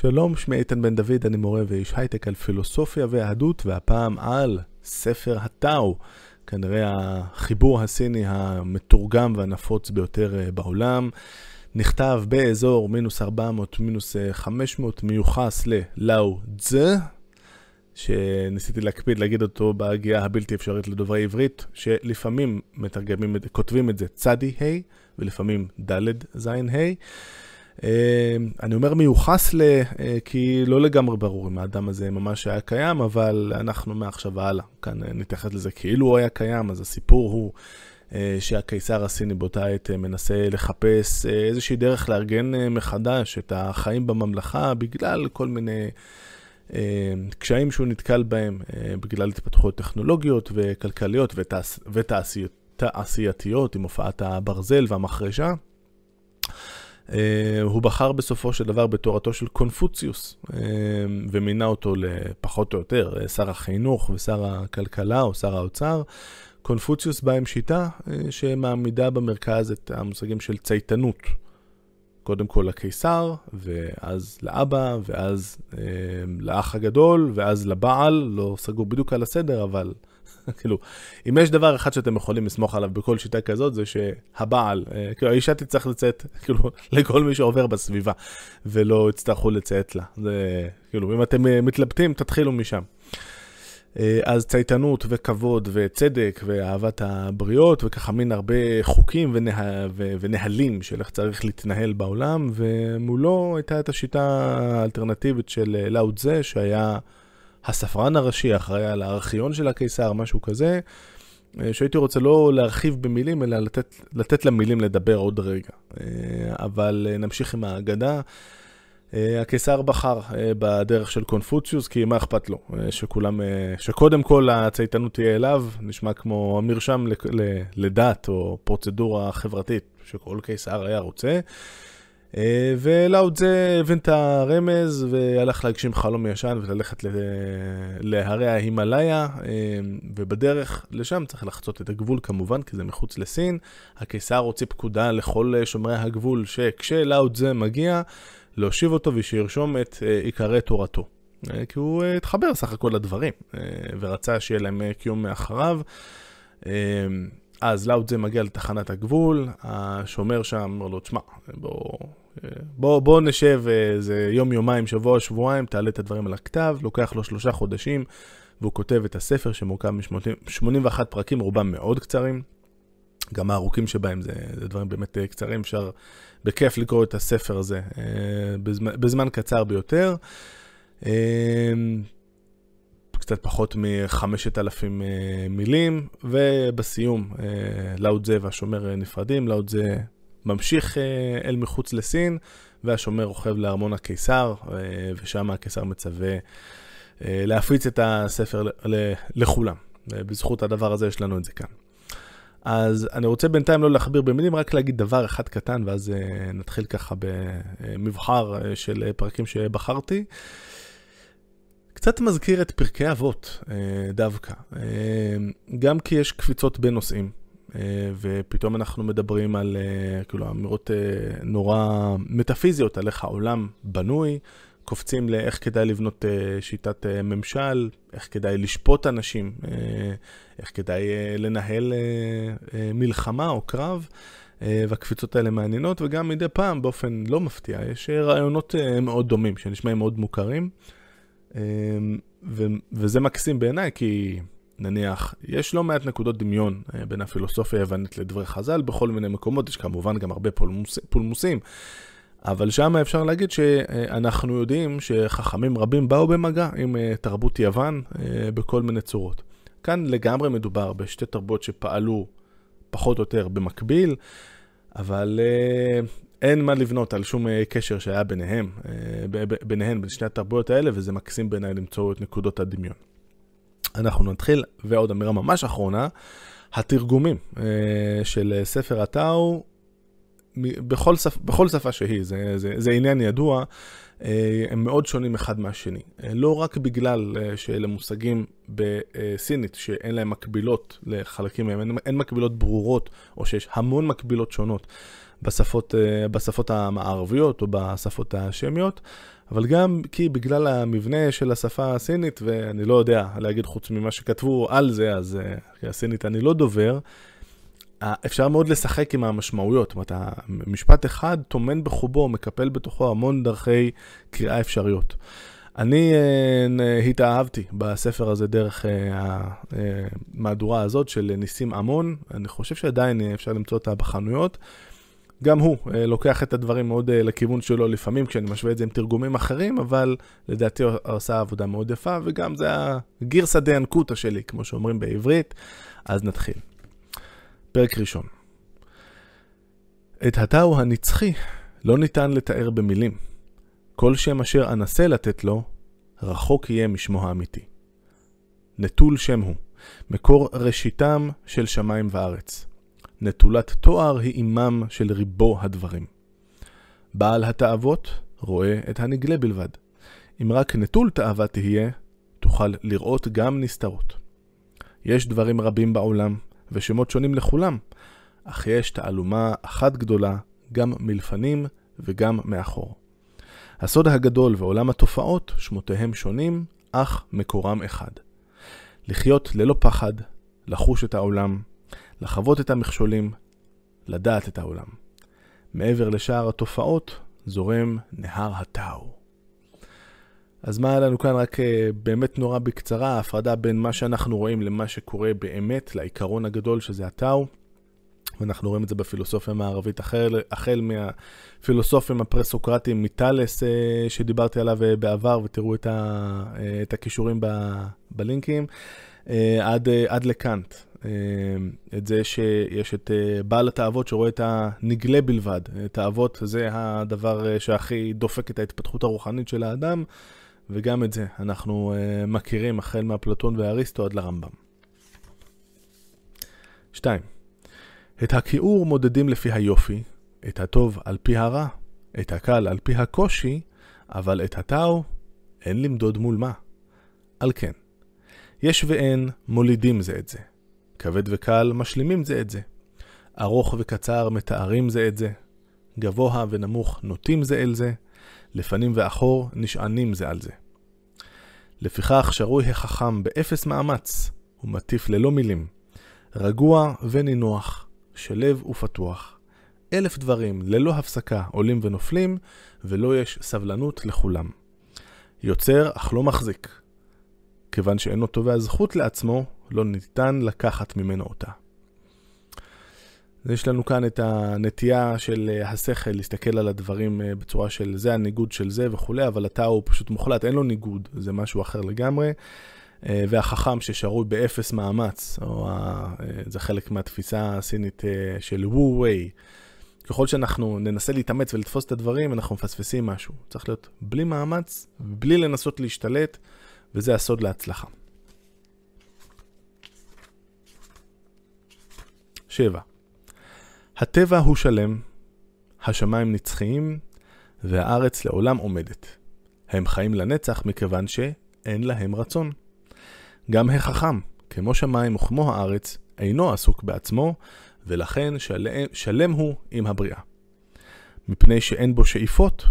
שלום, שמי איתן בן דוד, אני מורה ואיש הייטק על פילוסופיה ויהדות, והפעם על ספר הטאו, כנראה החיבור הסיני המתורגם והנפוץ ביותר אה, בעולם. נכתב באזור מינוס 400, מינוס 500, מיוחס ללאו צזה, שניסיתי להקפיד להגיד אותו בהגיעה הבלתי אפשרית לדוברי עברית, שלפעמים מתרגמים, כותבים את זה צדי ה' ולפעמים ד' ז' ה'. אה, אני אומר מיוחס ל... אה, כי לא לגמרי ברור אם האדם הזה ממש היה קיים, אבל אנחנו מעכשיו והלאה. כאן אה, נתייחס לזה כאילו הוא היה קיים, אז הסיפור הוא שהקיסר הסיני באותה עת מנסה לחפש איזושהי דרך לארגן מחדש את החיים בממלכה בגלל כל מיני קשיים שהוא נתקל בהם, בגלל התפתחויות טכנולוגיות וכלכליות ותעשייתיות עם הופעת הברזל והמחרשה. Uh, הוא בחר בסופו של דבר בתורתו של קונפוציוס, uh, ומינה אותו לפחות או יותר uh, שר החינוך ושר הכלכלה או שר האוצר. קונפוציוס בא עם שיטה שמעמידה במרכז את המושגים של צייתנות. קודם כל לקיסר, ואז לאבא, ואז uh, לאח הגדול, ואז לבעל, לא סגור בדיוק על הסדר, אבל כאילו, אם יש דבר אחד שאתם יכולים לסמוך עליו בכל שיטה כזאת, זה שהבעל, אה, כאילו, האישה תצטרך לציית, כאילו, לכל מי שעובר בסביבה, ולא יצטרכו לציית לה. זה, כאילו, אם אתם אה, מתלבטים, תתחילו משם. אה, אז צייתנות וכבוד וצדק ואהבת הבריות, וככה מין הרבה חוקים ונה... ונהלים של איך צריך להתנהל בעולם, ומולו הייתה את השיטה האלטרנטיבית של לאו תזה, שהיה... הספרן הראשי אחראי על הארכיון של הקיסר, משהו כזה, אה, שהייתי רוצה לא להרחיב במילים, אלא לתת, לתת למילים לדבר עוד רגע. אה, אבל אה, נמשיך עם האגדה. הקיסר בחר בדרך של קונפוציוס, כי מה אכפת לו? שכולם, שקודם כל הצייתנות תהיה אליו, נשמע כמו מרשם לדת או פרוצדורה חברתית שכל קיסר היה רוצה. אה, ולאוד זה הבין את הרמז והלך להגשים חלום ישן וללכת להרי ההימאליה, אה, ובדרך לשם צריך לחצות את הגבול כמובן, כי זה מחוץ לסין. הקיסר הוציא פקודה לכל שומרי הגבול שכשלאוד זה מגיע, להושיב אותו ושירשום את אה, עיקרי תורתו. כי הוא התחבר סך הכל לדברים, ורצה שיהיה להם קיום מאחריו. אז לאוד זה מגיע לתחנת הגבול, השומר שם אומר לו, תשמע, בוא, בוא, בוא נשב איזה יום, יומיים, שבוע, שבועיים, תעלה את הדברים על הכתב, לוקח לו שלושה חודשים, והוא כותב את הספר שמורכב מ-81 פרקים, רובם מאוד קצרים. גם הארוכים שבהם זה, זה דברים באמת אה, קצרים, אפשר בכיף לקרוא את הספר הזה אה, בזמן, בזמן קצר ביותר. אה, קצת פחות מ-5,000 מילים, ובסיום לאוד זה והשומר נפרדים, לאוד זה ממשיך אה, אל מחוץ לסין, והשומר רוכב לארמון הקיסר, אה, ושם הקיסר מצווה אה, להפיץ את הספר לכולם. בזכות הדבר הזה יש לנו את זה כאן. אז אני רוצה בינתיים לא להכביר במילים, רק להגיד דבר אחד קטן, ואז נתחיל ככה במבחר של פרקים שבחרתי. קצת מזכיר את פרקי אבות דווקא, גם כי יש קפיצות בין נושאים. אה, ופתאום אנחנו מדברים על אה, כאילו אמירות אה, נורא מטאפיזיות על איך העולם בנוי, קופצים לאיך כדאי לבנות שיטת ממשל, איך כדאי לשפוט אנשים, איך כדאי לנהל מלחמה או קרב. והקפיצות האלה מעניינות, וגם מדי פעם, באופן לא מפתיע, יש רעיונות מאוד דומים, שנשמעים מאוד מוכרים. וזה מקסים בעיניי, כי נניח, יש לא מעט נקודות דמיון אה, בין הפילוסופיה היוונית לדברי חז"ל בכל מיני מקומות, יש כמובן גם הרבה פולמוס, פולמוסים, אבל שם אפשר להגיד שאנחנו יודעים שחכמים רבים באו במגע עם אה, תרבות יוון אה, בכל מיני צורות. כאן לגמרי מדובר בשתי תרבויות שפעלו פחות או יותר במקביל, אבל אין מה לבנות על שום קשר שהיה ביניהם, ביניהן, בין שני התרבויות האלה, וזה מקסים בעיניי למצוא את נקודות הדמיון. אנחנו נתחיל, ועוד אמירה ממש אחרונה, התרגומים uh, של ספר הטאו, בכל, שפ, בכל שפה שהיא, זה, זה, זה עניין ידוע, אה, הם מאוד שונים אחד מהשני. אה, לא רק בגלל אה, שאלה מושגים בסינית שאין להם מקבילות לחלקים מהם, אין, אין מקבילות ברורות, או שיש המון מקבילות שונות בשפות, בשפות המערביות או בשפות השמיות, אבל גם כי בגלל המבנה של השפה הסינית, ואני לא יודע להגיד חוץ ממה שכתבו על זה, אז הסינית אני לא דובר, אפשר מאוד לשחק עם המשמעויות. זאת אומרת, משפט אחד טומן בחובו, מקפל בתוכו המון דרכי קריאה אפשריות. אני התאהבתי בספר הזה דרך המהדורה הזאת של ניסים המון. אני חושב שעדיין אפשר למצוא אותה בחנויות. גם הוא uh, לוקח את הדברים מאוד uh, לכיוון שלו לפעמים כשאני משווה את זה עם תרגומים אחרים, אבל לדעתי הוא עושה עבודה מאוד יפה, וגם זה הגירסא דיאנקותא שלי, כמו שאומרים בעברית. אז נתחיל. פרק ראשון. את הטאו הנצחי לא ניתן לתאר במילים. כל שם אשר אנסה לתת לו, רחוק יהיה משמו האמיתי. נטול שם הוא, מקור ראשיתם של שמיים וארץ. נטולת תואר היא אימם של ריבו הדברים. בעל התאוות רואה את הנגלה בלבד. אם רק נטול תאווה תהיה, תוכל לראות גם נסתרות. יש דברים רבים בעולם, ושמות שונים לכולם, אך יש תעלומה אחת גדולה, גם מלפנים וגם מאחור. הסוד הגדול ועולם התופעות, שמותיהם שונים, אך מקורם אחד. לחיות ללא פחד, לחוש את העולם, לחוות את המכשולים, לדעת את העולם. מעבר לשאר התופעות, זורם נהר הטאו. אז מה היה לנו כאן? רק אה, באמת נורא בקצרה, ההפרדה בין מה שאנחנו רואים למה שקורה באמת, לעיקרון הגדול שזה הטאו. ואנחנו רואים את זה בפילוסופיה המערבית, החל, החל מהפילוסופים הפרסוקרטיים מטאלס אה, שדיברתי עליו אה, בעבר, ותראו את, ה, את הכישורים ב, בלינקים, עד, עד לקאנט. את זה שיש את בעל התאוות שרואה את הנגלה בלבד. תאוות זה הדבר שהכי דופק את ההתפתחות הרוחנית של האדם. וגם את זה אנחנו uh, מכירים החל מאפלטון ואריסטו עד לרמב"ם. 2. את הכיעור מודדים לפי היופי, את הטוב על פי הרע, את הקל על פי הקושי, אבל את הטאו אין למדוד מול מה. על כן, יש ואין מולידים זה את זה. כבד וקל משלימים זה את זה. ארוך וקצר מתארים זה את זה. גבוה ונמוך נוטים זה אל זה. לפנים ואחור נשענים זה על זה. לפיכך שרוי החכם באפס מאמץ, ומטיף ללא מילים, רגוע ונינוח, שלב ופתוח. אלף דברים ללא הפסקה עולים ונופלים, ולא יש סבלנות לכולם. יוצר אך לא מחזיק. כיוון שאינו תובע זכות לעצמו, לא ניתן לקחת ממנו אותה. יש לנו כאן את הנטייה של אה, השכל להסתכל על הדברים אה, בצורה של זה הניגוד של זה וכולי, אבל אתה הוא פשוט מוחלט, אין לו ניגוד, זה משהו אחר לגמרי. אה, והחכם ששרוי באפס מאמץ, או זה חלק מהתפיסה הסינית של וו-ווי. ככל שאנחנו ננסה להתאמץ ולתפוס את הדברים, אנחנו מפספסים משהו. צריך להיות בלי מאמץ, בלי לנסות להשתלט, וזה הסוד להצלחה. שבע. הטבע הוא שלם, השמיים נצחיים, והארץ לעולם עומדת. הם חיים לנצח מכיוון שאין להם רצון. גם החכם, כמו שמיים וכמו הארץ, אינו עסוק בעצמו, ולכן שלם, שלם הוא עם הבריאה. מפני שאין בו שאיפות,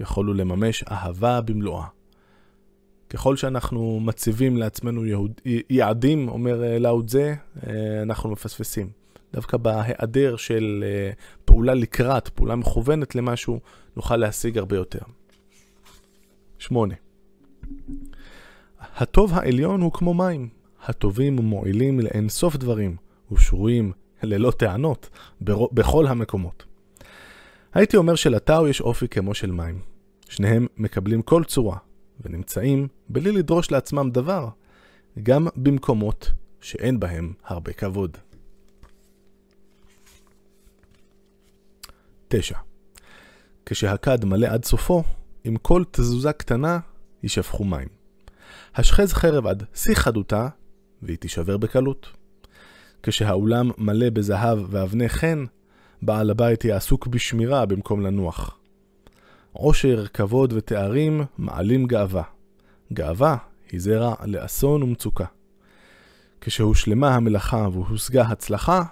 יכולו לממש אהבה במלואה. ככל שאנחנו מציבים לעצמנו יהוד, יעדים, אומר לאוד זה, אה, אנחנו מפספסים. דווקא בהיעדר של אה, פעולה לקראת, פעולה מכוונת למשהו, נוכל להשיג הרבה יותר. 8. הטוב העליון הוא כמו מים, הטובים ומועילים לאין סוף דברים, ושרויים ללא טענות בכל המקומות. הייתי אומר שלטאו יש אופי כמו של מים. שניהם מקבלים כל צורה, ונמצאים בלי לדרוש לעצמם דבר, גם במקומות שאין בהם הרבה כבוד. 9. כשהכד מלא עד סופו, עם כל תזוזה קטנה יישפכו מים. השחז חרב עד שיא חדותה, והיא תישבר בקלות. כשהאולם מלא בזהב ואבני חן, בעל הבית יהיה עסוק בשמירה במקום לנוח. עושר, כבוד ותארים מעלים גאווה. גאווה היא זרע לאסון ומצוקה. כשהושלמה המלאכה והושגה הצלחה,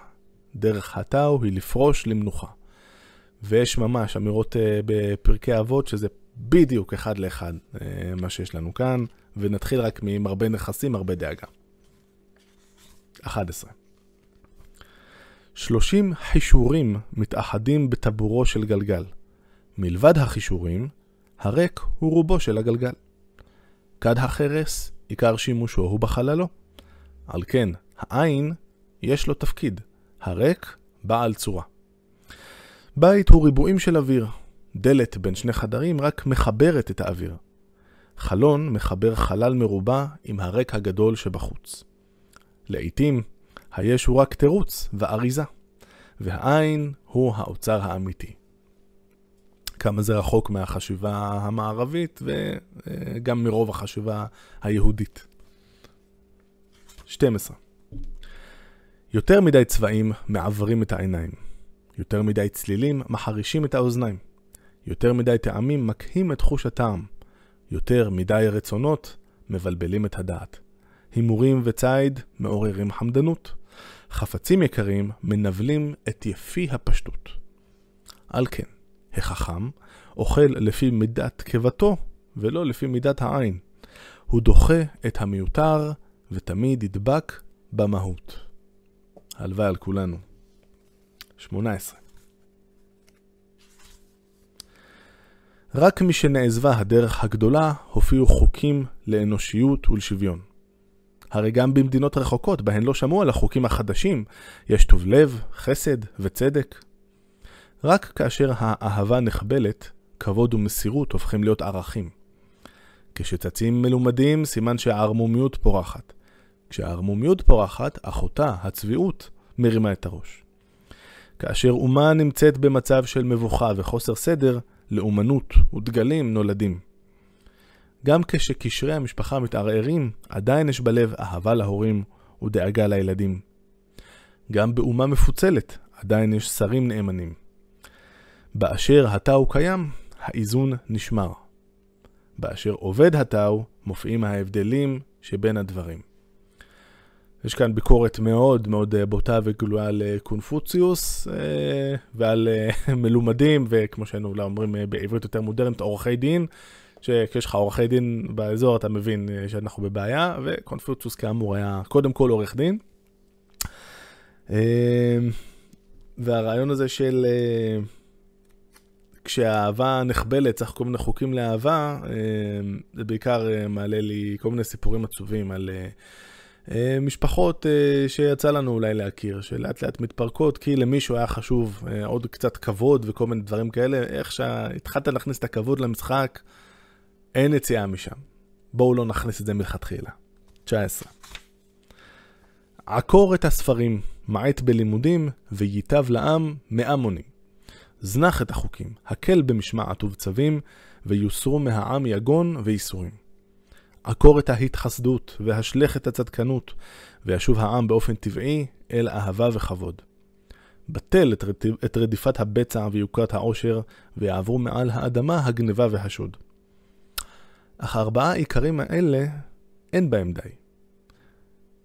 דרך התאו היא לפרוש למנוחה. ויש ממש אמירות uh, בפרקי אבות שזה בדיוק אחד לאחד uh, מה שיש לנו כאן, ונתחיל רק עם הרבה נכסים, הרבה דאגה. 11. 30 חישורים מתאחדים בטבורו של גלגל. מלבד החישורים, הריק הוא רובו של הגלגל. כד החרס, עיקר שימושו הוא בחללו. על כן, העין יש לו תפקיד, הריק בעל צורה. בית הוא ריבועים של אוויר. דלת בין שני חדרים רק מחברת את האוויר. חלון מחבר חלל מרובע עם הריק הגדול שבחוץ. לעתים, היש הוא רק תירוץ ואריזה, והעין הוא האוצר האמיתי. כמה זה רחוק מהחשיבה המערבית וגם מרוב החשיבה היהודית. 12. יותר מדי צבעים מעברים את העיניים. יותר מדי צלילים מחרישים את האוזניים. יותר מדי טעמים מקהים את חוש הטעם. יותר מדי רצונות מבלבלים את הדעת. הימורים וציד מעוררים חמדנות. חפצים יקרים מנבלים את יפי הפשטות. על כן, החכם אוכל לפי מידת קיבתו ולא לפי מידת העין. הוא דוחה את המיותר ותמיד ידבק במהות. הלוואי על כולנו. 18. רק משנעזבה הדרך הגדולה, הופיעו חוקים לאנושיות ולשוויון. הרי גם במדינות רחוקות, בהן לא שמעו על החוקים החדשים, יש טוב לב, חסד וצדק. רק כאשר האהבה נחבלת, כבוד ומסירות הופכים להיות ערכים. כשצצים מלומדים, סימן שהערמומיות פורחת. כשהערמומיות פורחת, אחותה, הצביעות, מרימה את הראש. כאשר אומה נמצאת במצב של מבוכה וחוסר סדר, לאומנות ודגלים נולדים. גם כשקשרי המשפחה מתערערים, עדיין יש בלב אהבה להורים ודאגה לילדים. גם באומה מפוצלת, עדיין יש שרים נאמנים. באשר התאו קיים, האיזון נשמר. באשר עובד התאו, מופיעים ההבדלים שבין הדברים. יש כאן ביקורת מאוד מאוד אה, בוטה וגלויה על אה, קונפוציוס אה, ועל מלומדים, וכמו שהיינו אומרים בעברית יותר מודרנית, עורכי דין, שכשיש לך עורכי דין באזור אתה מבין שאנחנו בבעיה, וקונפוציוס כאמור היה קודם כל עורך דין. והרעיון הזה של כשהאהבה נחבלת, צריך כל מיני חוקים לאהבה, זה בעיקר מעלה לי כל מיני סיפורים עצובים על... אה, משפחות אה, שיצא לנו אולי להכיר, שלאט לאט מתפרקות, כי למישהו היה חשוב אה, עוד קצת כבוד וכל מיני דברים כאלה, איך שהתחלת להכניס את הכבוד למשחק, אין יציאה משם. בואו לא נכניס את זה מלכתחילה. 19. עקור את הספרים, מעט בלימודים, וייטב לעם מאה מונים. זנח את החוקים, הקל במשמעת ובצווים, ויוסרו מהעם יגון וייסורים. עקור את ההתחסדות והשלך את הצדקנות, וישוב העם באופן טבעי אל אהבה וכבוד. בטל את, את רדיפת הבצע ויוקרת העושר, ויעברו מעל האדמה הגניבה והשוד. אך ארבעה עיקרים האלה, אין בהם די.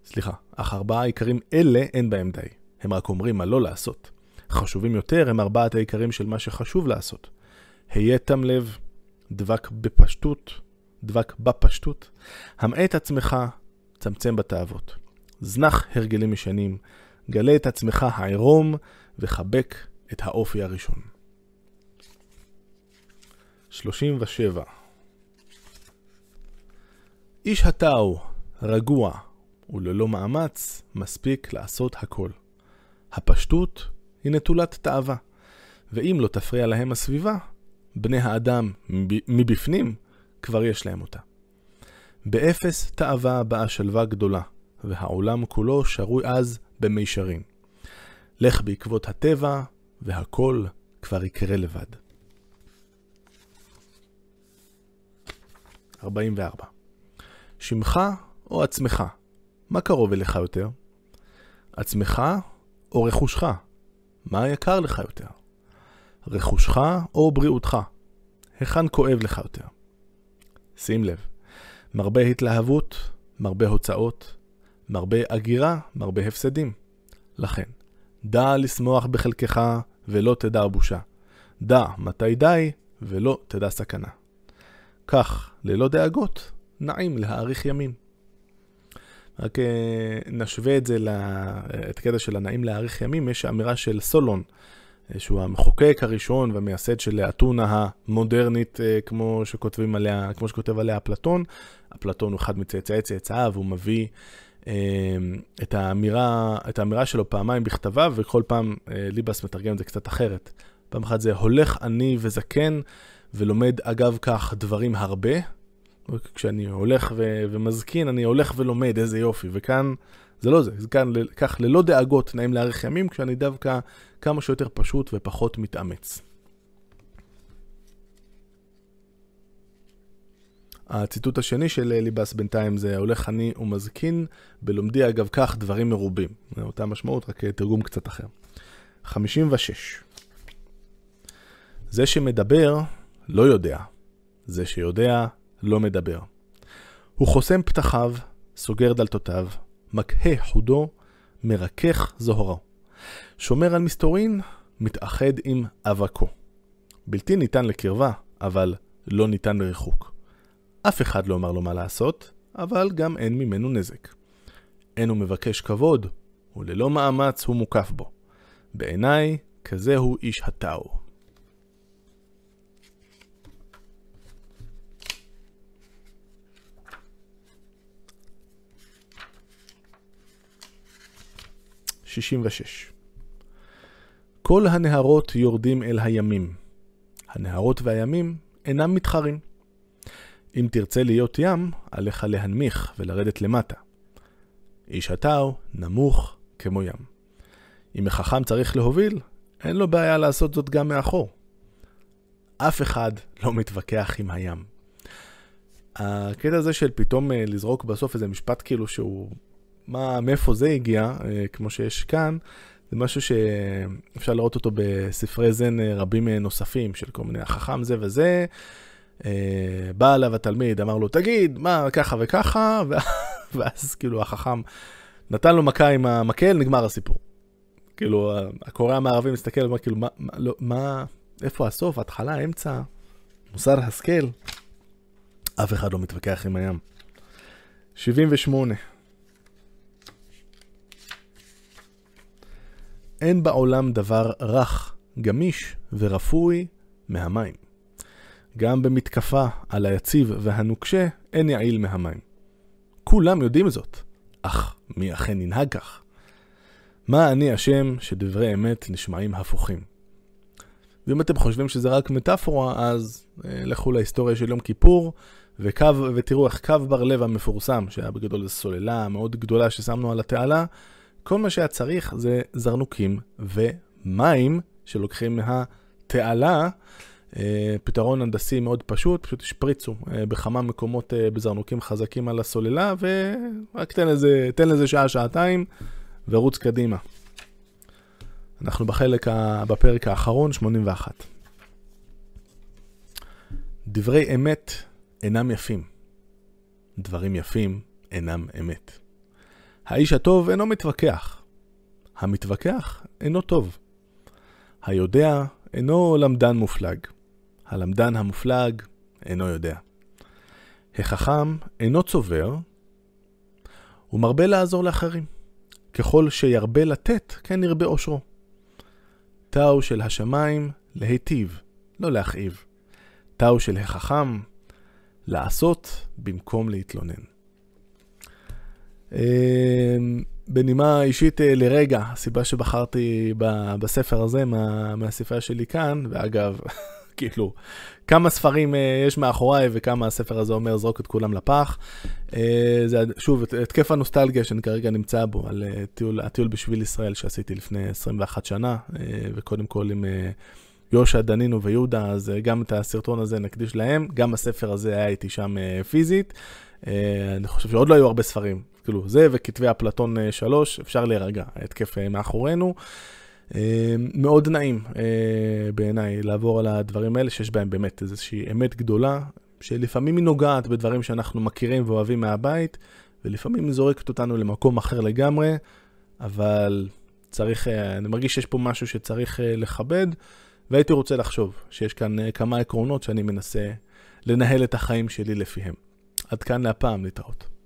סליחה, אך ארבעה עיקרים אלה אין בהם די. הם רק אומרים מה לא לעשות. חשובים יותר הם ארבעת העיקרים של מה שחשוב לעשות. היה תם לב, דבק בפשטות, דבק בפשטות. המעה את עצמך, צמצם בתאוות. זנח הרגלים ישנים, גלה את עצמך העירום, וחבק את האופי הראשון. 37. איש התאו, רגוע, וללא מאמץ, מספיק לעשות הכל. הפשטות היא נטולת תאווה, ואם לא תפריע להם הסביבה, בני האדם מבפנים כבר יש להם אותה. באפס תאווה באה שלווה גדולה, והעולם כולו שרוי אז במישרין. לך בעקבות הטבע, והכל כבר יקרה לבד. 44. שמך או עצמך? מה קרוב אליך יותר? עצמך או רכושך? מה יקר לך יותר? רכושך או בריאותך? היכן כואב לך יותר? שים לב, מרבה התלהבות, מרבה הוצאות, מרבה אגירה, מרבה הפסדים. לכן, דע לשמוח בחלקך ולא תדע בושה. דע מתי די ולא תדע סכנה. כך, ללא דאגות, נעים להאריך ימים. רק אה, נשווה את זה, את הקטע של הנעים להאריך ימים, יש אמירה של סולון, שהוא המחוקק הראשון והמייסד של אתונה המודרנית, אה, כמו שכותבים עליה, כמו שכותב עליה אפלטון. אפלטון הוא אחד מצאצאי צאצאיו, הוא מביא את האמירה, את האמירה שלו פעמיים בכתביו, וכל פעם ליבס מתרגם את זה קצת אחרת. פעם אחת זה הולך אני וזקן ולומד אגב כך דברים הרבה. כשאני הולך ו- ומזקין, אני הולך ולומד, איזה יופי. וכאן זה לא זה, זה כאן כך ללא דאגות נעים לארך ימים, כשאני דווקא כמה שיותר פשוט ופחות מתאמץ. הציטוט השני של ליבס בינתיים זה הולך אני ומזקין, בלומדי אגב כך דברים מרובים. זו אותה משמעות, רק תרגום קצת אחר. 56. זה שמדבר לא יודע, זה שיודע לא מדבר. הוא חוסם פתחיו, סוגר דלתותיו, מקהה חודו, מרכך זוהרו. שומר על מסתורין, מתאחד עם אבקו. בלתי ניתן לקרבה, אבל לא ניתן לריחוק. אף אחד לא אמר לו מה לעשות, אבל גם אין ממנו נזק. אין הוא מבקש כבוד, וללא מאמץ הוא מוקף בו. בעיניי, כזה הוא איש הטאו. 66. כל הנהרות יורדים אל הימים. הנהרות והימים אינם מתחרים. אם תרצה להיות ים, עליך להנמיך ולרדת למטה. איש הטאו נמוך כמו ים. אם החכם צריך להוביל, אין לו בעיה לעשות זאת גם מאחור. אף אחד לא מתווכח עם הים. הקטע הזה של פתאום אה, לזרוק בסוף איזה משפט כאילו שהוא מה, מאיפה זה הגיע, אה, כמו שיש כאן, זה משהו שאפשר לראות אותו בספרי זן אה, רבים אה, נוספים, של כל מיני החכם זה וזה. בא אליו התלמיד, אמר לו, תגיד, מה, ככה וככה, ואז כאילו החכם נתן לו מכה עם המקל, נגמר הסיפור. כאילו, הקורא המערבי מסתכל, אומר, כאילו, מה, מה, לא, מה, איפה הסוף, ההתחלה, האמצע, מוסר השכל? אף אחד לא מתווכח עם הים. 78. אין בעולם דבר רך, גמיש ורפוי מהמים. גם במתקפה על היציב והנוקשה אין יעיל מהמים. כולם יודעים זאת, אך מי אכן ינהג כך? מה אני אשם שדברי אמת נשמעים הפוכים? ואם אתם חושבים שזה רק מטאפורה, אז אה, לכו להיסטוריה של יום כיפור, וקו, ותראו איך קו בר לב המפורסם, שהיה בגדול סוללה מאוד גדולה ששמנו על התעלה, כל מה שהיה צריך זה זרנוקים ומים שלוקחים מהתעלה. אה, פתרון הנדסי מאוד פשוט, פשוט השפריצו אה, בכמה מקומות אה, בזרנוקים חזקים על הסוללה, ורק תן לזה, תן לזה שעה, שעתיים, ורוץ קדימה. אנחנו בחלק, בפרק האחרון, 81. דברי אמת אינם יפים. דברים יפים אינם אמת. האיש הטוב אינו מתווכח. המתווכח אינו טוב. היודע אינו למדן מופלג. הלמדן המופלג אינו יודע. החכם אינו צובר, הוא מרבה לעזור לאחרים. ככל שירבה לתת, כן ירבה עושרו. תאו של השמיים, להיטיב, לא להכאיב. תאו של החכם, לעשות במקום להתלונן. אמ, בנימה אישית אה, לרגע, הסיבה שבחרתי בספר הזה מה, מהספרייה שלי כאן, ואגב, כאילו, כמה ספרים אה, יש מאחוריי וכמה הספר הזה אומר זרוק את כולם לפח. אה, זה שוב התקף הנוסטלגיה שאני כרגע נמצא בו, על טיול, הטיול בשביל ישראל שעשיתי לפני 21 שנה, וקודם כל עם יושע, דנינו ויהודה, אז גם את הסרטון הזה נקדיש להם, גם הספר הזה היה איתי שם פיזית. אני חושב שעוד לא היו הרבה ספרים כאילו, זה וכתבי אפלטון 3, אה, אפשר להירגע, ההתקף אה, מאחורינו. מאוד נעים בעיניי לעבור על הדברים האלה, שיש בהם באמת איזושהי אמת גדולה, שלפעמים היא נוגעת בדברים שאנחנו מכירים ואוהבים מהבית, ולפעמים היא זורקת אותנו למקום אחר לגמרי, אבל צריך, אני מרגיש שיש פה משהו שצריך לכבד, והייתי רוצה לחשוב שיש כאן כמה עקרונות שאני מנסה לנהל את החיים שלי לפיהם. עד כאן להפעם, להתראות.